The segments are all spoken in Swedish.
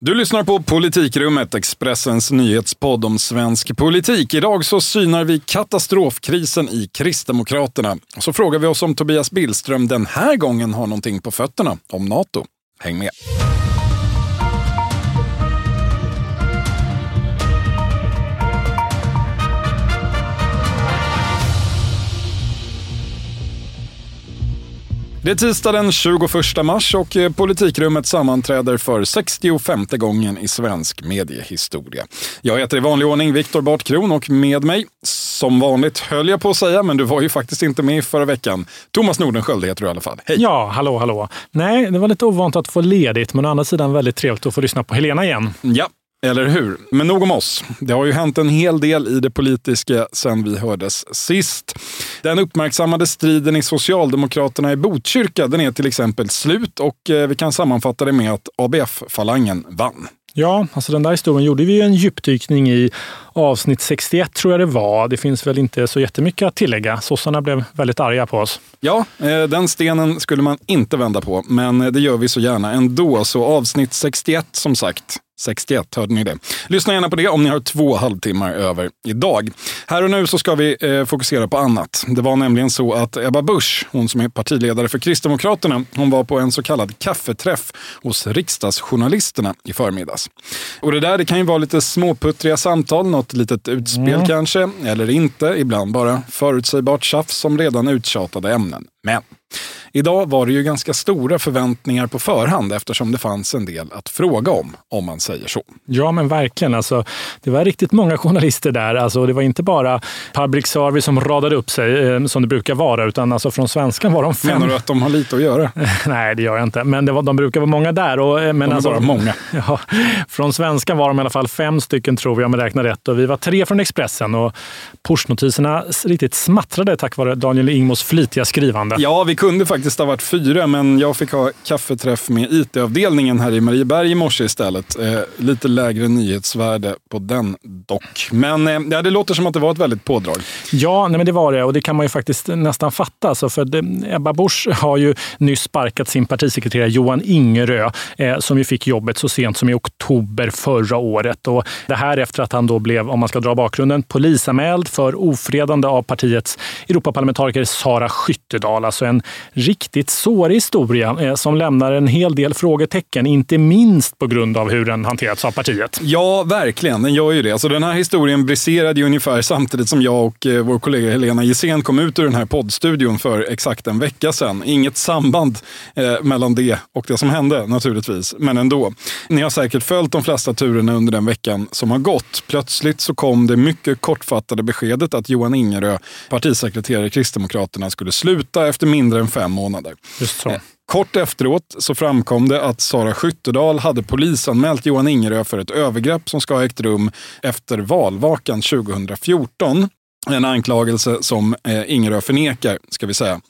Du lyssnar på Politikrummet, Expressens nyhetspodd om svensk politik. Idag så synar vi katastrofkrisen i Kristdemokraterna. Så frågar vi oss om Tobias Billström den här gången har någonting på fötterna om NATO. Häng med! Det är tisdag den 21 mars och eh, Politikrummet sammanträder för 65 gången i svensk mediehistoria. Jag heter i vanlig ordning Viktor Bartkron och med mig, som vanligt höll jag på att säga, men du var ju faktiskt inte med förra veckan. Thomas Nordenskjöld heter du i alla fall. Hej! Ja, hallå, hallå. Nej, det var lite ovant att få ledigt, men å andra sidan väldigt trevligt att få lyssna på Helena igen. Ja, eller hur? Men nog om oss. Det har ju hänt en hel del i det politiska sen vi hördes sist. Den uppmärksammade striden i Socialdemokraterna i Botkyrka den är till exempel slut och eh, vi kan sammanfatta det med att ABF-falangen vann. Ja, alltså den där historien gjorde vi en djupdykning i avsnitt 61 tror jag det var. Det finns väl inte så jättemycket att tillägga. Sossarna blev väldigt arga på oss. Ja, eh, den stenen skulle man inte vända på, men det gör vi så gärna ändå. Så avsnitt 61 som sagt, 61, hörde ni det? Lyssna gärna på det om ni har två halvtimmar över idag. Här och nu så ska vi eh, fokusera på annat. Det var nämligen så att Ebba Busch, hon som är partiledare för Kristdemokraterna, hon var på en så kallad kaffeträff hos riksdagsjournalisterna i förmiddags. Och det där det kan ju vara lite småputtriga samtal, något litet utspel mm. kanske, eller inte. Ibland bara förutsägbart tjafs om redan uttjatade ämnen. Men Idag var det ju ganska stora förväntningar på förhand eftersom det fanns en del att fråga om, om man säger så. Ja, men verkligen. Alltså, det var riktigt många journalister där. Alltså, det var inte bara public service som radade upp sig eh, som det brukar vara, utan alltså, från svenskan var de fem. Menar du att de har lite att göra? Nej, det gör jag inte. Men det var, de brukar vara många där. Och, eh, men de är alltså, bara många. Ja, från svenskan var de i alla fall fem stycken, tror vi, om jag räknar rätt. Och vi var tre från Expressen och pushnotiserna riktigt smattrade tack vare Daniel Ingmos flitiga skrivande. Ja, vi kunde faktiskt faktiskt ha varit fyra, men jag fick ha kaffeträff med IT-avdelningen här i Marieberg i morse istället. Eh, lite lägre nyhetsvärde på den dock. Men eh, ja, det låter som att det var ett väldigt pådrag. Ja, nej, men det var det och det kan man ju faktiskt nästan fatta. Alltså, för det, Ebba Busch har ju nyss sparkat sin partisekreterare Johan Ingerö eh, som ju fick jobbet så sent som i oktober förra året. Och det här efter att han då blev, om man ska dra bakgrunden, polisanmäld för ofredande av partiets Europaparlamentariker Sara Skyttedal. Alltså en riktigt sårig historia eh, som lämnar en hel del frågetecken, inte minst på grund av hur den hanterats av partiet. Ja, verkligen. Den gör ju det. Alltså, den här historien briserade ju ungefär samtidigt som jag och eh, vår kollega Helena Gissén kom ut ur den här poddstudion för exakt en vecka sedan. Inget samband eh, mellan det och det som hände naturligtvis, men ändå. Ni har säkert följt de flesta turerna under den veckan som har gått. Plötsligt så kom det mycket kortfattade beskedet att Johan Ingerö, partisekreterare i Kristdemokraterna, skulle sluta efter mindre än fem månader. Just så. Eh, kort efteråt så framkom det att Sara Skyttedal hade polisanmält Johan Ingerö för ett övergrepp som ska ha ägt rum efter valvakan 2014. En anklagelse som eh, Ingerö förnekar, ska vi säga.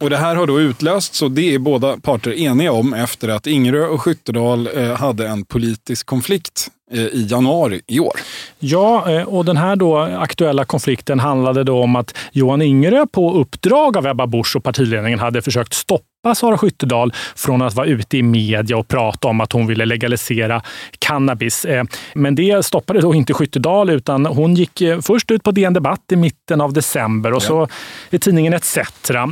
Och det här har då utlösts, och det är båda parter eniga om, efter att Ingerö och Skyttedal eh, hade en politisk konflikt eh, i januari i år. Ja, eh, och den här då aktuella konflikten handlade då om att Johan Ingerö på uppdrag av Ebba Busch och partiledningen hade försökt stoppa stoppa Sara Skyttedal från att vara ute i media och prata om att hon ville legalisera cannabis. Eh, men det stoppade då inte Skyttedal utan hon gick eh, först ut på DN Debatt i mitten av december och så i tidningen ETC.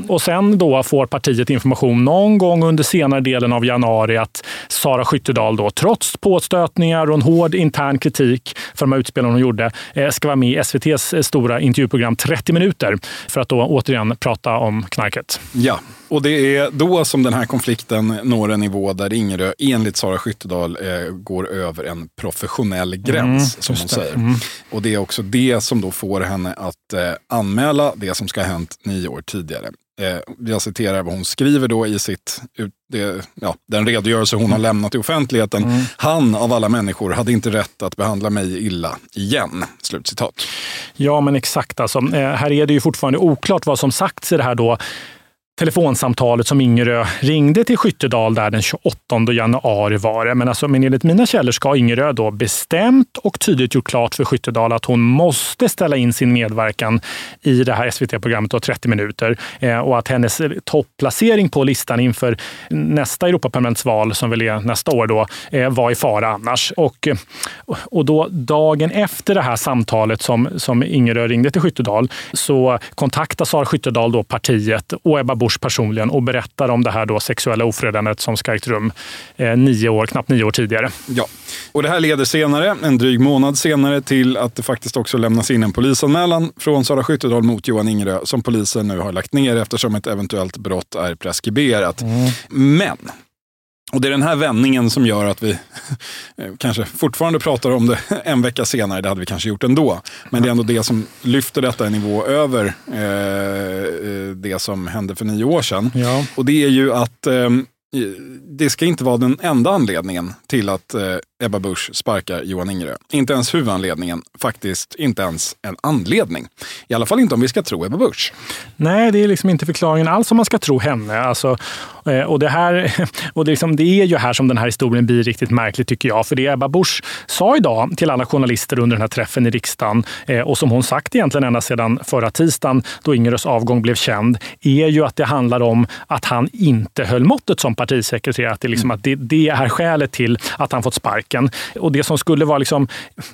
Och sen då får partiet information någon gång under senare delen av januari att Sara Skyttedal då, trots påstötningar och en hård intern kritik för de här utspelen hon gjorde, eh, ska vara med i SVTs stora intervjuprogram 30 minuter för att då återigen prata om knarket. Ja, och det är då som den här konflikten når en nivå där Ingerö enligt Sara Skyttedal eh, går över en professionell gräns, mm, som hon säger. Mm. Och det är också det som då får henne att eh, anmäla det som ska ha hänt nio år tidigare. Eh, jag citerar vad hon skriver då i sitt, det, ja, den redogörelse hon har lämnat i offentligheten. Mm. Han av alla människor hade inte rätt att behandla mig illa igen. Slutcitat. Ja men exakt. Alltså, eh, här är det ju fortfarande oklart vad som sagts i det här då telefonsamtalet som Ingerö ringde till Skyttedal där den 28 januari var det. Men, alltså, men enligt mina källor ska Ingerö då bestämt och tydligt gjort klart för Skyttedal att hon måste ställa in sin medverkan i det här SVT-programmet 30 minuter eh, och att hennes topplacering på listan inför nästa Europaparlamentsval som väl är nästa år då eh, var i fara annars. Och, eh, och då dagen efter det här samtalet som, som Ingerö ringde till Skyttedal så kontaktar Sara Skyttedal då partiet och Ebba Busch personligen och berättar om det här då sexuella ofredandet som ska ägt rum eh, nio år, knappt nio år tidigare. Ja, och det här leder senare, en dryg månad senare, till att det faktiskt också lämnas in en polisanmälan från Sara Skyttedal mot Johan Ingerö som polisen nu har lagt ner eftersom ett eventuellt brott är preskriberat. Mm. Men och Det är den här vändningen som gör att vi kanske fortfarande pratar om det en vecka senare. Det hade vi kanske gjort ändå. Men det är ändå det som lyfter detta en nivå över eh, eh det som hände för nio år sedan. Ja. Och det är ju att eh, det ska inte vara den enda anledningen till att eh, Ebba Busch sparkar Johan Ingerö. Inte ens huvudanledningen, faktiskt inte ens en anledning. I alla fall inte om vi ska tro Ebba Busch. Nej, det är liksom inte förklaringen alls om man ska tro henne. Alltså, eh, och det, här, och det, liksom, det är ju här som den här historien blir riktigt märklig tycker jag. För det Ebba Busch sa idag till alla journalister under den här träffen i riksdagen eh, och som hon sagt egentligen ända sedan förra tisdagen då Ingerös avgång blev känd, är ju att det handlar om att han inte höll måttet som partisekreterare. Att det, liksom, att det, det är skälet till att han fått sparken. Och det som skulle vara, liksom,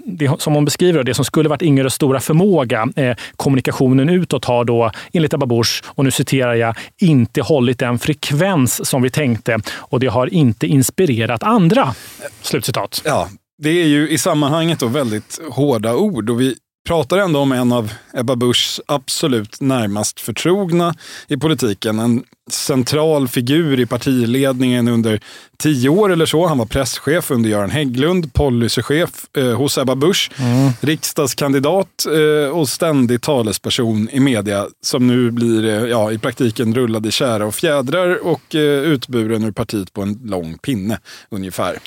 det, som hon beskriver, det som skulle varit Ingerös stora förmåga, eh, kommunikationen utåt, har då enligt Ebba Busch, och nu citerar jag, inte hållit den frekvens som vi tänkte och det har inte inspirerat andra. Slutcitat. Ja, det är ju i sammanhanget då väldigt hårda ord och vi pratar ändå om en av Ebba Buschs absolut närmast förtrogna i politiken. En central figur i partiledningen under tio år eller så. Han var presschef under Göran Hägglund, policychef eh, hos Ebba Busch, mm. riksdagskandidat eh, och ständig talesperson i media som nu blir eh, ja, i praktiken rullad i kära och fjädrar och eh, utburen ur partiet på en lång pinne ungefär.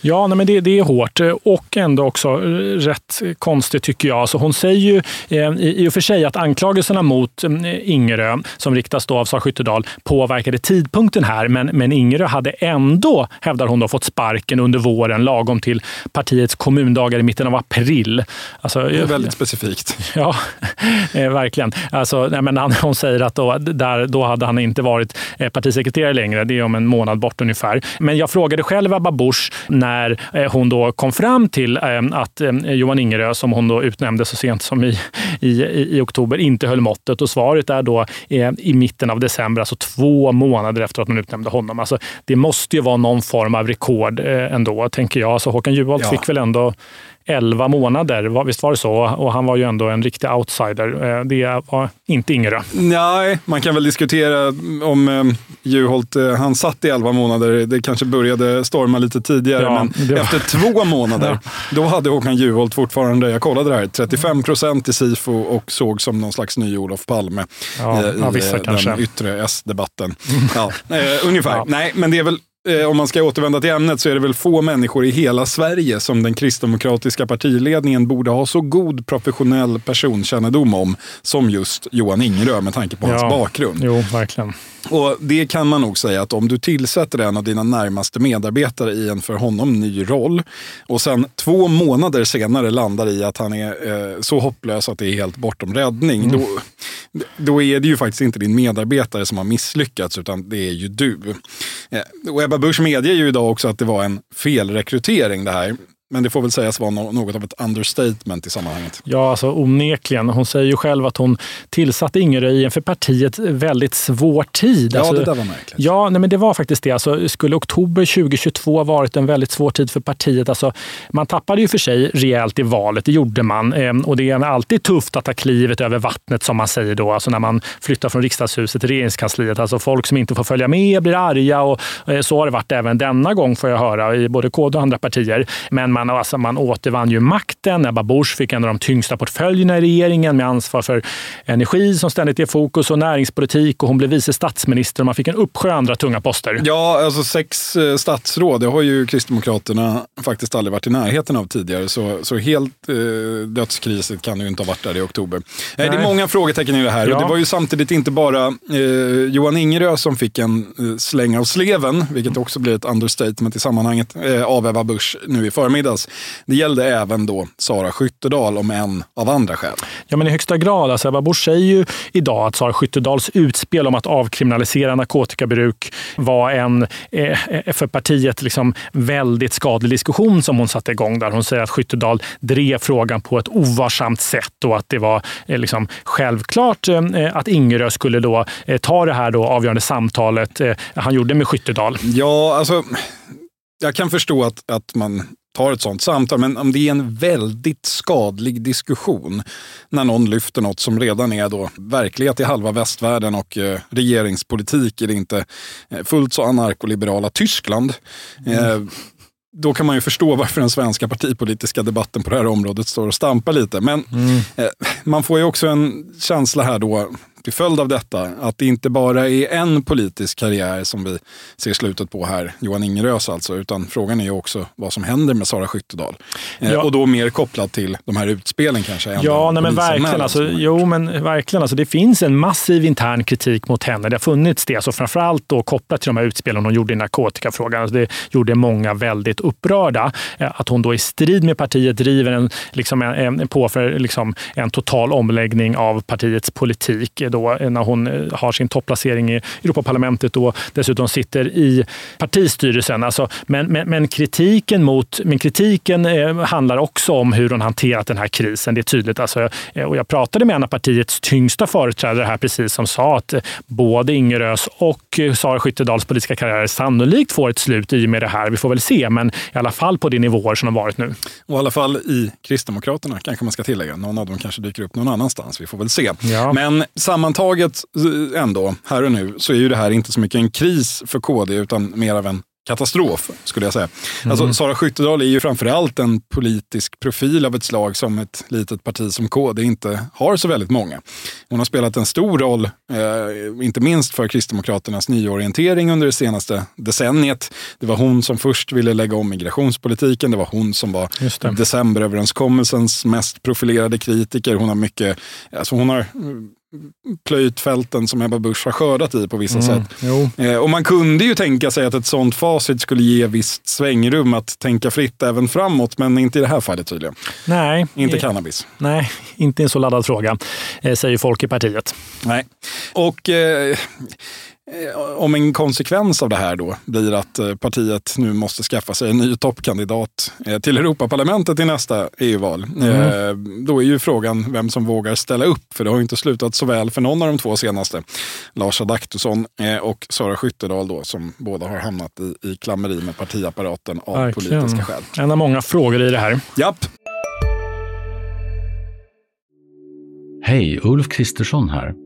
Ja, nej, men det, det är hårt och ändå också eh, rätt konstigt tycker jag. Alltså hon säger ju eh, i och för sig att anklagelserna mot Ingerö som riktas då av Sara Skyttedal påverkade tidpunkten här, men, men Ingerö hade ändå, hävdar hon, då, fått sparken under våren lagom till partiets kommundagar i mitten av april. Alltså, det är väldigt specifikt. Ja, eh, verkligen. Alltså, nej, men han, hon säger att då, där, då hade han inte varit eh, partisekreterare längre. Det är om en månad bort ungefär. Men jag frågade själv Ebba Busch när eh, hon då kom fram till att Johan Ingerö, som hon då utnämnde så sent som i, i, i oktober, inte höll måttet. Och svaret är då i mitten av december, alltså två månader efter att man utnämnde honom. Alltså, det måste ju vara någon form av rekord eh, ändå, tänker jag. Alltså, Håkan Juholt ja. fick väl ändå 11 månader, visst var det så? Och han var ju ändå en riktig outsider. Eh, det var inte Ingerö. Nej, man kan väl diskutera om eh, Juholt, eh, han satt i 11 månader. Det kanske började storma lite tidigare, ja, men var... efter två månader, då hade Håkan Juholt fortfarande, jag kollade det här, 35 procent i SIFO och såg som någon slags ny Olof Palme ja, i, ja, den kanske. yttre S-debatten. Ja, eh, ungefär. Nej, men det är väl eh, om man ska återvända till ämnet så är det väl få människor i hela Sverige som den kristdemokratiska partiledningen borde ha så god professionell personkännedom om som just Johan Ingerö med tanke på ja, hans bakgrund. Jo, verkligen. Och Det kan man nog säga att om du tillsätter en av dina närmaste medarbetare i en för honom ny roll och sen två månader senare landar i att han är eh, så hopplös att det är helt bortom räddning. Mm. Då, då är det ju faktiskt inte din medarbetare som har misslyckats utan det är ju du. Eh, och Ebba Busch medger ju idag också att det var en felrekrytering det här. Men det får väl sägas vara något av ett understatement i sammanhanget. Ja, alltså onekligen. Hon säger ju själv att hon tillsatte Ingerö i en för partiet väldigt svår tid. Ja, alltså, det där var märkligt. Ja, nej, men det var faktiskt det. Alltså, skulle oktober 2022 ha varit en väldigt svår tid för partiet? Alltså, man tappade ju för sig rejält i valet, det gjorde man. Ehm, och det är alltid tufft att ta klivet över vattnet som man säger då, alltså när man flyttar från riksdagshuset till regeringskansliet. Alltså folk som inte får följa med blir arga och eh, så har det varit även denna gång får jag höra i både KD och andra partier. Men man, alltså man återvann ju makten. Ebba Busch fick en av de tyngsta portföljerna i regeringen med ansvar för energi som ständigt är fokus och näringspolitik och hon blev vice statsminister och man fick en uppsjö andra tunga poster. Ja, alltså sex eh, statsråd, det har ju Kristdemokraterna faktiskt aldrig varit i närheten av tidigare. Så, så helt eh, dödskriset kan ju inte ha varit där i oktober. Nej. Det är många frågetecken i det här. Ja. Och det var ju samtidigt inte bara eh, Johan Ingerö som fick en eh, släng av sleven, vilket också blir ett understatement i sammanhanget, eh, av Ebba Busch nu i förmiddags. Det gällde även då Sara Skyttedal, om en av andra skäl. Ja, men i högsta grad. Alltså, Ebba Busch säger ju idag att Sara Skyttedals utspel om att avkriminalisera narkotikabruk var en eh, för partiet liksom väldigt skadlig diskussion som hon satte igång där. Hon säger att Skyttedal drev frågan på ett ovarsamt sätt och att det var eh, liksom självklart eh, att Ingerö skulle då eh, ta det här då avgörande samtalet han gjorde med Skyttedal. Ja, alltså jag kan förstå att, att man tar ett sånt samtal, men om det är en väldigt skadlig diskussion när någon lyfter något som redan är då verklighet i halva västvärlden och eh, regeringspolitik i det inte eh, fullt så anarkoliberala Tyskland. Mm. Eh, då kan man ju förstå varför den svenska partipolitiska debatten på det här området står och stampar lite. Men mm. eh, man får ju också en känsla här då till följd av detta att det inte bara är en politisk karriär som vi ser slutet på här, Johan Ingerös alltså, utan frågan är ju också vad som händer med Sara Skyttedal. Eh, ja. och då mer kopplat till de här utspelen kanske. Ja, nej, men verkligen. Alltså, jo, men verkligen. Alltså, det finns en massiv intern kritik mot henne. Det har funnits det, alltså, framförallt då kopplat till de här utspelen hon gjorde i narkotikafrågan. Alltså, det gjorde många väldigt upprörda. Eh, att hon då i strid med partiet driver en, liksom en, en på för liksom, en total omläggning av partiets politik då, när hon eh, har sin topplacering i Europaparlamentet och dessutom sitter i partistyrelsen. Alltså, men, men, men, kritiken mot, men kritiken eh, handlar också om hur hon hanterat den här krisen. Det är tydligt. Alltså, eh, och jag pratade med en av partiets tyngsta företrädare här precis som sa att både Ingerös och Sara Skyttedals politiska karriär sannolikt får ett slut i och med det här. Vi får väl se, men i alla fall på de nivåer som de varit nu. Och i alla fall i Kristdemokraterna kanske man ska tillägga. Någon av dem kanske dyker upp någon annanstans. Vi får väl se. Ja. Men sammantaget ändå, här och nu, så är ju det här inte så mycket en kris för KD utan mer av en katastrof, skulle jag säga. Mm. Alltså, Sara Skyttedal är ju framförallt en politisk profil av ett slag som ett litet parti som KD inte har så väldigt många. Hon har spelat en stor roll, eh, inte minst för Kristdemokraternas nyorientering under det senaste decenniet. Det var hon som först ville lägga om migrationspolitiken. Det var hon som var decemberöverenskommelsens mest profilerade kritiker. Hon har mycket, alltså hon har plöjt fälten som Ebba Busch har skördat i på vissa mm, sätt. Eh, och man kunde ju tänka sig att ett sånt facit skulle ge visst svängrum att tänka fritt även framåt, men inte i det här fallet tydligen. Nej. Inte cannabis. Nej, inte en så laddad fråga, eh, säger folk i partiet. Nej. Och eh, Eh, om en konsekvens av det här då blir att eh, partiet nu måste skaffa sig en ny toppkandidat eh, till Europaparlamentet i nästa EU-val. Mm. Då är ju frågan vem som vågar ställa upp, för det har ju inte slutat så väl för någon av de två senaste. Lars Adaktusson och Sara Skyttedal då, som båda har hamnat i, i klammeri med partiapparaten av Verkligen. politiska skäl. En av många frågor i det här. Japp. Hej, Ulf Kristersson här.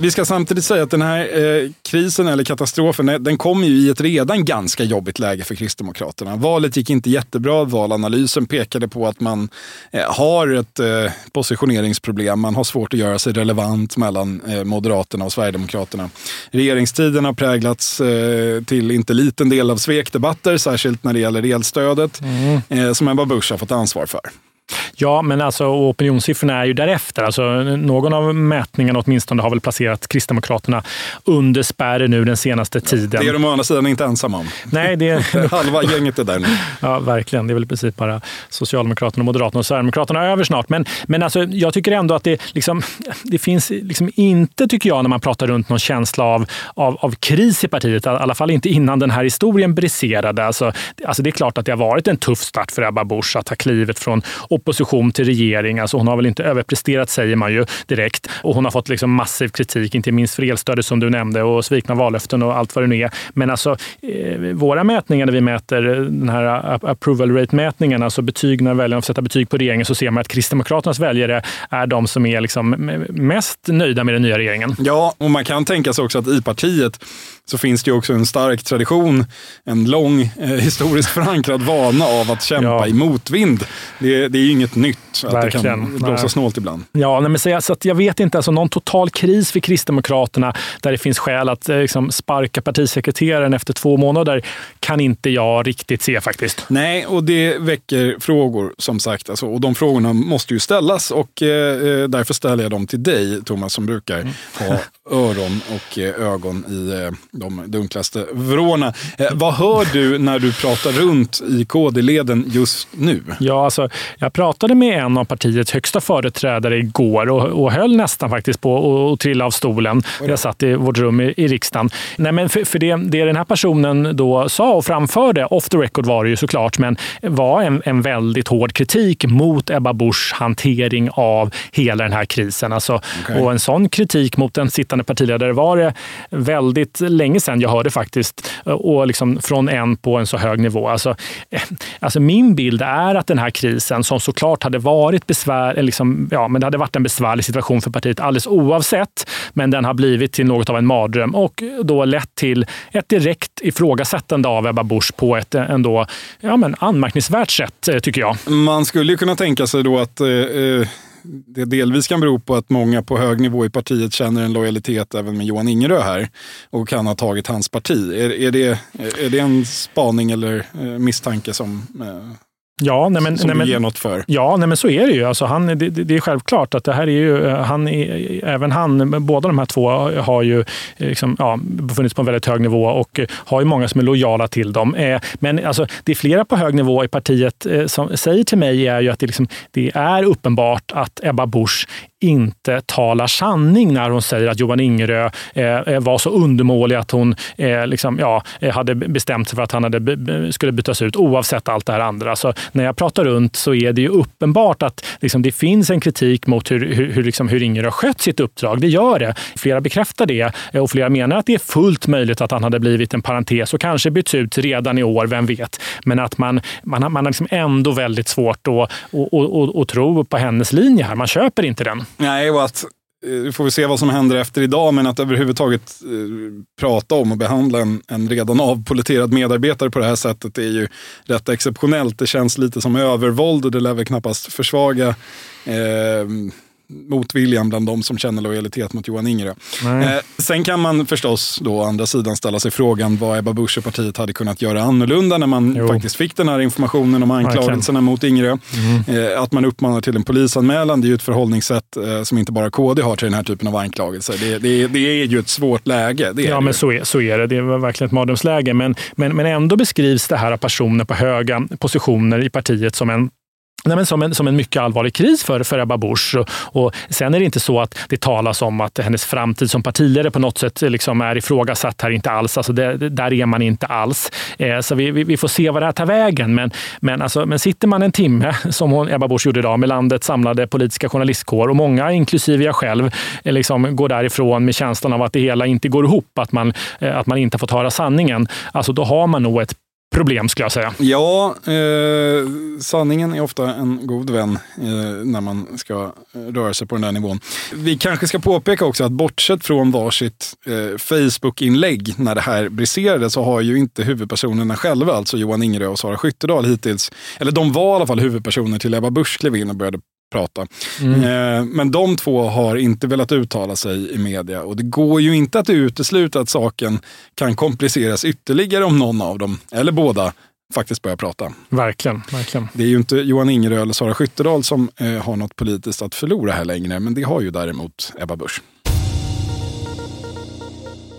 Vi ska samtidigt säga att den här eh, krisen eller katastrofen, den kom ju i ett redan ganska jobbigt läge för Kristdemokraterna. Valet gick inte jättebra. Valanalysen pekade på att man eh, har ett eh, positioneringsproblem. Man har svårt att göra sig relevant mellan eh, Moderaterna och Sverigedemokraterna. Regeringstiden har präglats eh, till inte liten del av svekdebatter, särskilt när det gäller elstödet, mm. Eh, som Ebba Busch har fått ansvar för. Ja, men alltså opinionssiffrorna är ju därefter. Alltså, någon av mätningarna åtminstone har väl placerat Kristdemokraterna under spärren nu den senaste tiden. Det är de å andra sidan inte ensamma om. Nej, det... Halva gänget är där nu. Ja, verkligen. Det är väl i princip bara Socialdemokraterna, Moderaterna och Sverigedemokraterna över snart. Men, men alltså, jag tycker ändå att det, liksom, det finns liksom inte, tycker jag, när man pratar runt någon känsla av, av, av kris i partiet. I alla fall inte innan den här historien briserade. Alltså, alltså det är klart att det har varit en tuff start för Ebba Busch att ta klivet från opposition till regering. Alltså hon har väl inte överpresterat, säger man ju direkt. Och hon har fått liksom massiv kritik, inte minst för elstödet som du nämnde och svikna vallöften och allt vad det nu är. Men alltså, eh, våra mätningar när vi mäter den här approval rate-mätningen, alltså betyg när väljarna får sätta betyg på regeringen, så ser man att Kristdemokraternas väljare är de som är liksom mest nöjda med den nya regeringen. Ja, och man kan tänka sig också att i partiet så finns det också en stark tradition, en lång eh, historiskt förankrad vana av att kämpa ja. i motvind. Det, det är ju inget nytt att Verkligen. det kan blåsa nej. snålt ibland. Ja, nej, men så, så jag vet inte, alltså, någon total kris för Kristdemokraterna där det finns skäl att eh, liksom, sparka partisekreteraren efter två månader kan inte jag riktigt se faktiskt. Nej, och det väcker frågor som sagt. Alltså, och de frågorna måste ju ställas och eh, eh därför ställer jag dem till dig, Thomas, som brukar mm. ha öron och eh, ögon i eh, de dunklaste vrårna. Eh, vad hör du när du pratar runt i KD-leden just nu? Ja, alltså, jag pratade med en av partiets högsta företrädare igår och, och höll nästan faktiskt på att trilla av stolen. Jag satt i vårt rum i, i riksdagen. Nej, men för, för det, det den här personen då sa och framförde, off the record var det ju såklart, men var en, en väldigt hård kritik mot Ebba Buschs hantering av hela den här krisen. Alltså, okay. Och en sån kritik mot en sittande partiledare var det väldigt länge länge sedan jag hörde faktiskt. Eh, och liksom från en på en så hög nivå. Alltså, eh, alltså min bild är att den här krisen, som såklart hade varit besvär, eh, liksom, ja, men det hade varit en besvärlig situation för partiet alldeles oavsett, men den har blivit till något av en mardröm och då lett till ett direkt ifrågasättande av Ebba Busch på ett ändå ja, men anmärkningsvärt sätt, tycker jag. Man skulle ju kunna tänka sig då att eh, eh det delvis kan bero på att många på hög nivå i partiet känner en lojalitet även med Johan Ingerö här och kan ha tagit hans parti. Är, är, det, är det en spaning eller eh, misstanke som eh, Ja, nej men, som nej men, du ger något för. Ja, nej men så är det ju. Alltså han, det, det är självklart att det här är ju, han är, även han, båda de här två har ju liksom, ja, befunnits på en väldigt hög nivå och har ju många som är lojala till dem. Eh, men alltså, det är flera på hög nivå i partiet eh, som säger till mig är ju att det, liksom, det är uppenbart att Ebba Busch inte talar sanning när hon säger att Johan Ingerö eh, eh var så undermålig att hon eh, liksom, ja, eh, hade bestämt sig för att han hade, skulle bytas ut oavsett allt det här andra. Så när jag pratar runt så är det ju uppenbart att liksom, det finns en kritik mot hur, hur, hur, liksom, hur Ingerö skött sitt uppdrag. Det gör det. Flera bekräftar det eh, och flera menar att det är fullt möjligt att han hade blivit en parentes och kanske bytts ut redan i år, vem vet. Men att man, man, har, man har liksom ändå väldigt svårt att, att, att, att tro på hennes linje här. Man köper inte den. Nej, och att eh, vi får vi se vad som händer efter idag, men att överhuvudtaget eh, prata om och behandla en, en redan avpoliterad medarbetare på det här sättet är ju rätt exceptionellt. Det känns lite som övervåld och det lär väl knappast försvaga eh, motviljan bland de som känner lojalitet mot Johan Ingerö. Eh, sen kan man förstås då å andra sidan ställa sig frågan vad Ebba Busch och partiet hade kunnat göra annorlunda när man jo. faktiskt fick den här informationen om anklagelserna mot Ingerö. Mm. Eh, att man uppmanar till en polisanmälan, det är ju ett förhållningssätt eh, som inte bara KD har till den här typen av anklagelser. Det, det, det är ju ett svårt läge. ja, men så är, så är det. Det är verkligen ett mardrömsläge. Men, men, men ändå beskrivs det här av personer på höga positioner i partiet som en Nej, men som, en, som en mycket allvarlig kris för, för Ebba Busch. Och, och sen är det inte så att det talas om att hennes framtid som partiledare på något sätt eh, liksom är ifrågasatt här. Inte alls. Alltså det, där är man inte alls. Eh, så vi, vi, vi, får se vad det här tar vägen. Men, men, alltså, men sitter man en timme, som hon, Ebba Busch gjorde idag, med landets samlade politiska journalistkår och många, inklusive jag själv, eh, liksom går därifrån med känslan av att det hela inte går ihop, att man, eh, att man inte fått höra sanningen. Alltså, då har man nog ett problem skulle jag säga. Ja, eh, sanningen är ofta en god vän eh, när man ska röra sig på den där nivån. Vi kanske ska påpeka också att bortsett från varsitt eh, Facebook-inlägg när det här briserade så har ju inte huvudpersonerna själva, alltså Johan Ingerö och Sara Skyttedal hittills, eller de var i alla fall huvudpersoner till Ebba Busch klev in och började prata. Mm. Eh, men de två har inte velat uttala sig i media och det går ju inte att utesluta att saken kan kompliceras ytterligare om någon av dem, eller båda, faktiskt börja prata. Verkligen, verkligen. Det är ju inte Johan Ingerö eller Sara Skyttedal som eh, har något politiskt att förlora här längre, men det har ju däremot Ebba Busch.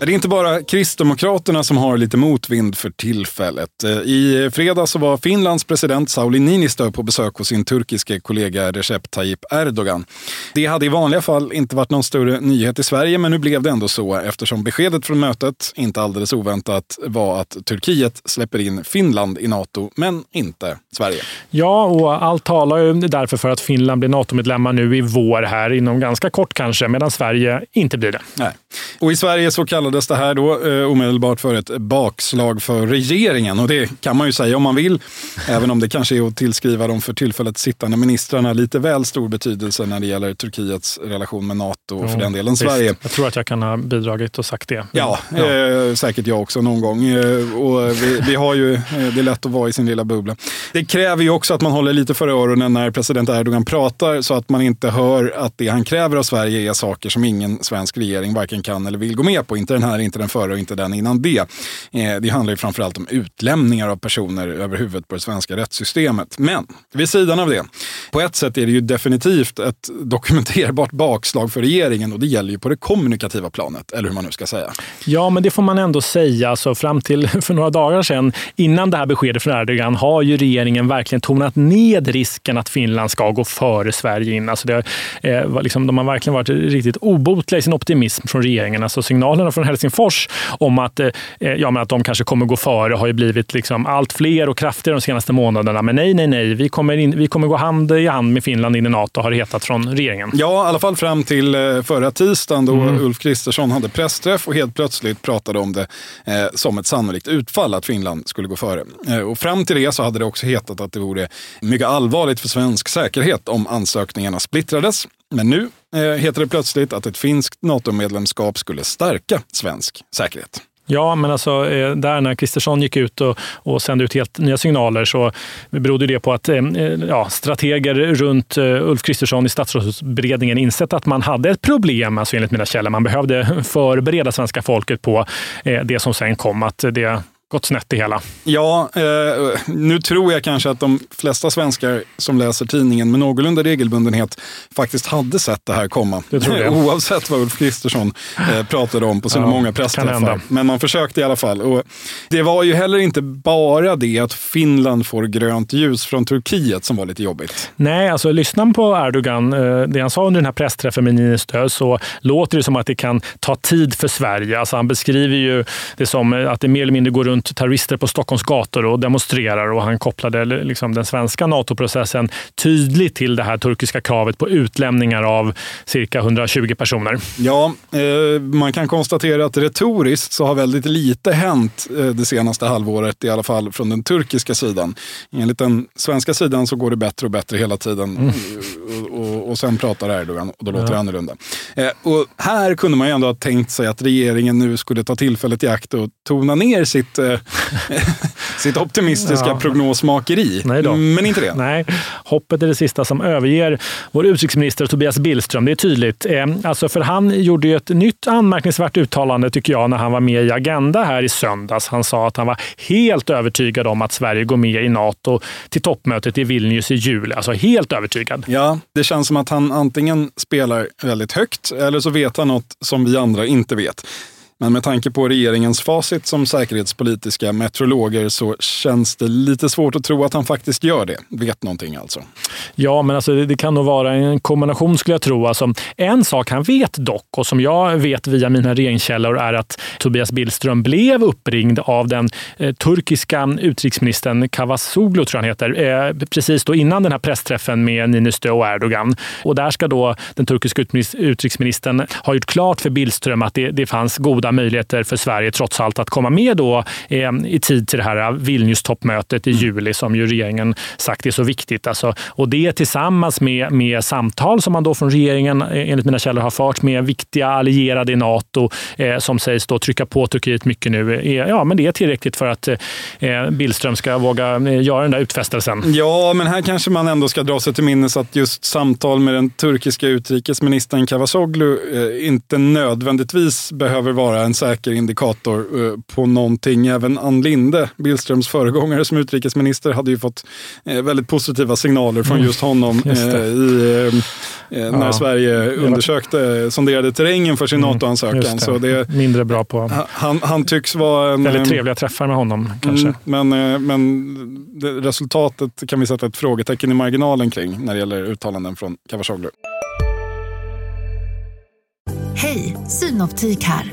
Det är inte bara Kristdemokraterna som har lite motvind för tillfället. Eh, I fredags var Finlands president Sauli Niinistö på besök hos sin turkiske kollega Recep Tayyip Erdogan. Det hade i vanliga fall inte varit någon större nyhet i Sverige, men nu blev det ändå så eftersom beskedet från mötet, inte alldeles oväntat, var att Turkiet släpper in Finland i Nato, men inte Sverige. Ja, och allt talar ju därför för att Finland blir NATO-medlemmar nu i vår här, inom ganska kort kanske, medan Sverige inte blir det. Nej. Och i Sverige så kallar kallades det här då eh, omedelbart för ett bakslag för regeringen. Och det kan man ju säga om man vill, även om det kanske är att tillskriva de för tillfället sittande ministrarna lite väl stor betydelse när det gäller Turkiets relation med NATO och för den delen visst. Sverige. Jag tror att jag kan ha bidragit och sagt det. Ja, ja. Eh, säkert jag också någon gång. Eh, och vi, vi, har ju, eh, det är lätt att vara i sin lilla bubbla. Det kräver ju också att man håller lite för öronen när president Erdogan pratar så att man inte hör att det han kräver av Sverige är saker som ingen svensk regering varken kan eller vill gå med på. Inte den här, inte den före och inte den innan det. Eh, det handlar ju framförallt om utlämningar av personer över huvudet på det svenska rättssystemet. Men vid sidan av det, på ett sätt är det ju definitivt ett dokumenterbart bakslag för regeringen och det gäller ju på det kommunikativa planet, eller hur man nu ska säga. Ja, men det får man ändå säga. så fram till för några dagar sedan, innan det här beskedet från Erdogan, har ju regeringen verkligen tonat ned risken att Finland ska gå före Sverige in. Alltså det, eh, liksom, de har verkligen varit riktigt obotliga i sin optimism från regeringen. Alltså signalerna från Helsingfors om att, eh, ja, men att de kanske kommer gå före har ju blivit liksom allt fler och kraftigare de senaste månaderna. Men nej, nej, nej, vi kommer, in, vi kommer gå hand i hand med Finland in i Nato, har det hetat från regeringen. Ja, i alla fall fram till eh, förra tisdagen då mm. Ulf Kristersson hade pressträff och helt plötsligt pratade om det eh, som ett sannolikt utfall att Finland skulle gå före. Eh, och fram till det så hade det också hetat att det vore mycket allvarligt för svensk säkerhet om ansökningarna splittrades. Men nu eh, heter det plötsligt att ett finskt NATO-medlemskap skulle stärka svensk säkerhet. Ja, men alltså eh, där när Kristersson gick ut och, och sände ut helt nya signaler så berodde det på att eh, ja, strateger runt eh, Ulf Kristersson i statsrådsberedningen insett att man hade ett problem, alltså enligt mina källor. Man behövde förbereda svenska folket på det som sen kom, att det gått snett det hela. Ja, eh, nu tror jag kanske att de flesta svenskar som läser tidningen med någorlunda regelbundenhet faktiskt hade sett det här komma. Det tror jag. Oavsett vad Ulf Kristersson eh, pratade om på sina ja, många pressträffar. Men man försökte i alla fall. Och det var ju heller inte bara det att Finland får grönt ljus från Turkiet som var lite jobbigt. Nej, alltså lyssnar på Erdogan, eh, det han sa under den här pressträffen med Niinistö, så låter det som att det kan ta tid för Sverige. Alltså han beskriver ju det som att det mer eller mindre går runt runt terrorister på Stockholms gator och demonstrerar och han kopplade liksom den svenska NATO-processen tydligt till det här turkiska kravet på utlämningar av cirka 120 personer. Ja, eh, man kan konstatera att retoriskt så har väldigt lite hänt eh, det senaste halvåret, i alla fall från den turkiska sidan. Enligt den svenska sidan så går det bättre och bättre hela tiden mm. och, och, och, sen pratar Erdogan och då låter ja. det annorlunda. Eh, och här kunde man ju ändå ha tänkt sig att regeringen nu skulle ta tillfället i akt och tona ner sitt eh, sitt optimistiska ja. prognosmakeri. Men inte det. Nej, hoppet är det sista som överger vår utrikesminister Tobias Billström. Det är tydligt. Eh, alltså för han gjorde ju ett nytt anmärkningsvärt uttalande tycker jag när han var med i Agenda här i söndags. Han sa att han var helt övertygad om att Sverige går med i Nato till toppmötet i Vilnius i juli. Alltså helt övertygad. Ja, det känns som att han antingen spelar väldigt högt eller så vet han något som vi andra inte vet. Men med tanke på regeringens facit som säkerhetspolitiska meteorologer så känns det lite svårt att tro att han faktiskt gör det. Vet någonting alltså. Ja, men alltså, det kan nog vara en kombination skulle jag tro. Alltså, en sak han vet dock och som jag vet via mina regeringskällor är att Tobias Billström blev uppringd av den eh, turkiska utrikesministern Kavasoglu, tror jag han heter, eh, precis då innan den här pressträffen med Niinistö och Erdogan. Och där ska då den turkiska utrikesministern ha gjort klart för Billström att det, det fanns goda möjligheter för Sverige trots allt att komma med då eh, i tid till det här Vilnius-toppmötet i mm. juli som ju regeringen sagt är så viktigt. Alltså, och det tillsammans med, med samtal som man då från regeringen eh, enligt mina källor har fört med viktiga allierade i Nato eh, som sägs då trycka på Turkiet mycket nu. Är, ja, men det är tillräckligt för att eh, Billström ska våga eh, göra den där utfästelsen. Ja, men här kanske man ändå ska dra sig till minnes att just samtal med den turkiska utrikesministern Cavusoglu eh, inte nödvändigtvis behöver vara vara en säker indikator eh, på någonting. Även Ann Linde, Billströms föregångare som utrikesminister, hade ju fått eh, väldigt positiva signaler från mm. just honom just i, när ja. Sverige undersökte, sonderade terrängen för sin mm, NATO-ansökan. Så det, Mindre bra på... Han, han tycks vara... En, väldigt trevliga träffar med honom kanske. Mm, men men det, resultatet kan vi sätta ett frågetecken i marginalen kring när det gäller uttalanden från Cavusoglu. Hej, Synoptik här.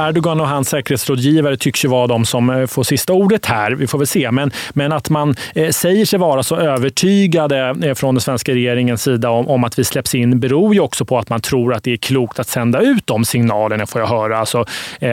Erdogan och hans säkerhetsrådgivare tycks ju vara de som eh, får sista ordet här. Vi får väl se. Men, men att man eh, säger sig vara så övertygade eh, från den svenska regeringens sida om, om, att vi släpps in beror ju också på att man tror att det är klokt att sända ut de signalerna, får jag höra. Alltså,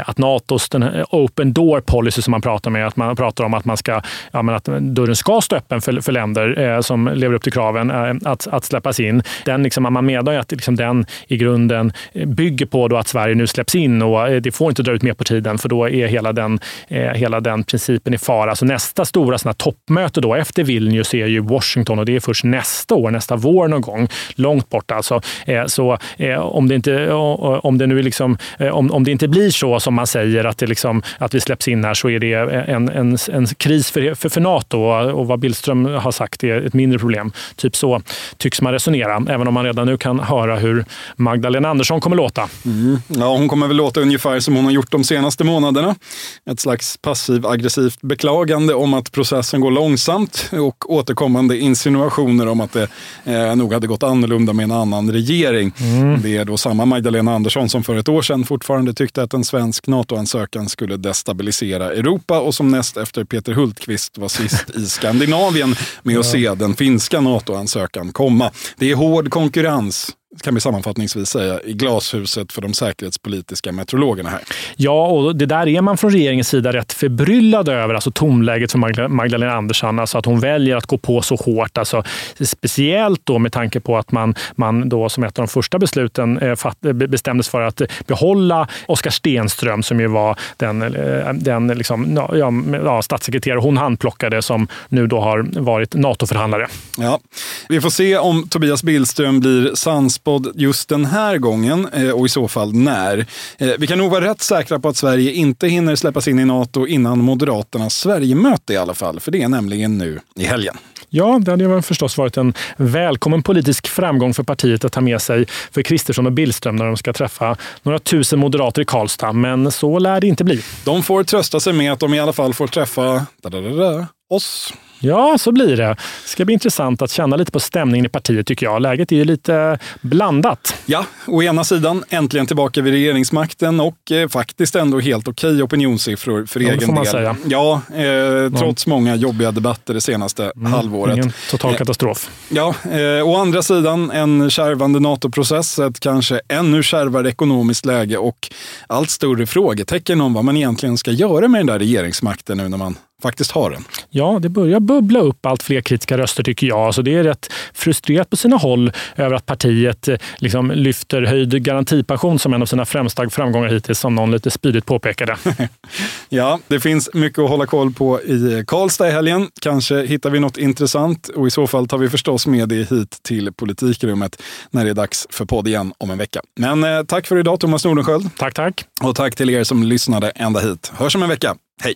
att Natos den open door policy som man pratar med, att man pratar om att, man ska, ja, men att dörren ska stå öppen för, för länder som lever upp till kraven att, att släppas in. Den, liksom, man menar ju att liksom, den i grunden bygger på då att Sverige nu släpps in och det får inte dra ut mer på tiden för då är hela den, eh, hela den principen i fara. Så nästa stora såna toppmöte då efter Vilnius är ju Washington och det är först nästa år, nästa vår någon gång. Långt bort alltså. Eh, så eh, om det inte, om det nu liksom, eh, om, om det inte blir så som man säger att, det liksom, att vi släpps in här så är det en, en, en kris för, för, för Nato och vad Billström har sagt är ett mindre problem. Typ så tycks man resonera, även om man redan nu kan höra hur Magdalena Andersson kommer låta. Mm. Ja, hon kommer väl låta ungefär som hon hon har gjort de senaste månaderna. Ett slags passiv-aggressivt beklagande om att processen går långsamt och återkommande insinuationer om att det eh, nog hade gått annorlunda med en annan regering. Mm. Det är då samma Magdalena Andersson som för ett år sedan fortfarande tyckte att en svensk NATO-ansökan skulle destabilisera Europa och som näst efter Peter Hultqvist var sist i Skandinavien med att se den finska NATO-ansökan komma. Det är hård konkurrens kan vi sammanfattningsvis säga, i glashuset för de säkerhetspolitiska meteorologerna här. Ja, och det där är man från regeringens sida rätt förbryllad över, alltså tomläget för Magdalena Andersson, alltså att hon väljer att gå på så hårt. Alltså, speciellt då med tanke på att man, man då som ett av de första besluten eh, fatt, bestämdes för att behålla Oskar Stenström som ju var den, eh, den liksom, ja, ja, statssekreterare hon handplockade som nu då har varit NATO-förhandlare. Ja, vi får se om Tobias Billström blir sans spådd just den här gången eh, och i så fall när. Eh, vi kan nog vara rätt säkra på att Sverige inte hinner släppas in i NATO innan Moderaternas Sverigemöte i alla fall, för det är nämligen nu i helgen. Ja, det hade förstås varit en välkommen politisk framgång för partiet att ta med sig för Kristersson och Billström när de ska träffa några tusen moderater i Karlstad. Men så lär det inte bli. De får trösta sig med att de i alla fall får träffa da, da, da, oss. Ja, så blir det. Det ska bli intressant att känna lite på stämningen i partiet tycker jag. Läget är ju lite blandat. Ja, å ena sidan äntligen tillbaka vid regeringsmakten och eh, faktiskt ändå helt okej opinionssiffror för ja, egen får man del. Säga. Ja, eh, trots ja. många jobbiga debatter det senaste mm, halvåret. Ingen total eh, katastrof. Eh, ja, å andra sidan en kärvande NATO-process, ett kanske ännu kärvare ekonomiskt läge och allt större frågetecken om vad man egentligen ska göra med den där regeringsmakten nu när man faktiskt har den. Ja, det börjar bubbla upp allt fler kritiska röster tycker jag. Alltså det är rätt frustrerat på sina håll över att partiet eh, liksom lyfter höjd garantipension som en av sina främsta framgångar hittills, som någon lite spydigt påpekade. ja, det finns mycket att hålla koll på i Karlstad i helgen. Kanske hittar vi något intressant och i så fall tar vi förstås med det hit till politikrummet när det är dags för podd igen om en vecka. Men eh, tack för idag Thomas Nordenskjöld. Tack, tack. Och tack till er som lyssnade ända hit. Hörs om en vecka. Hej!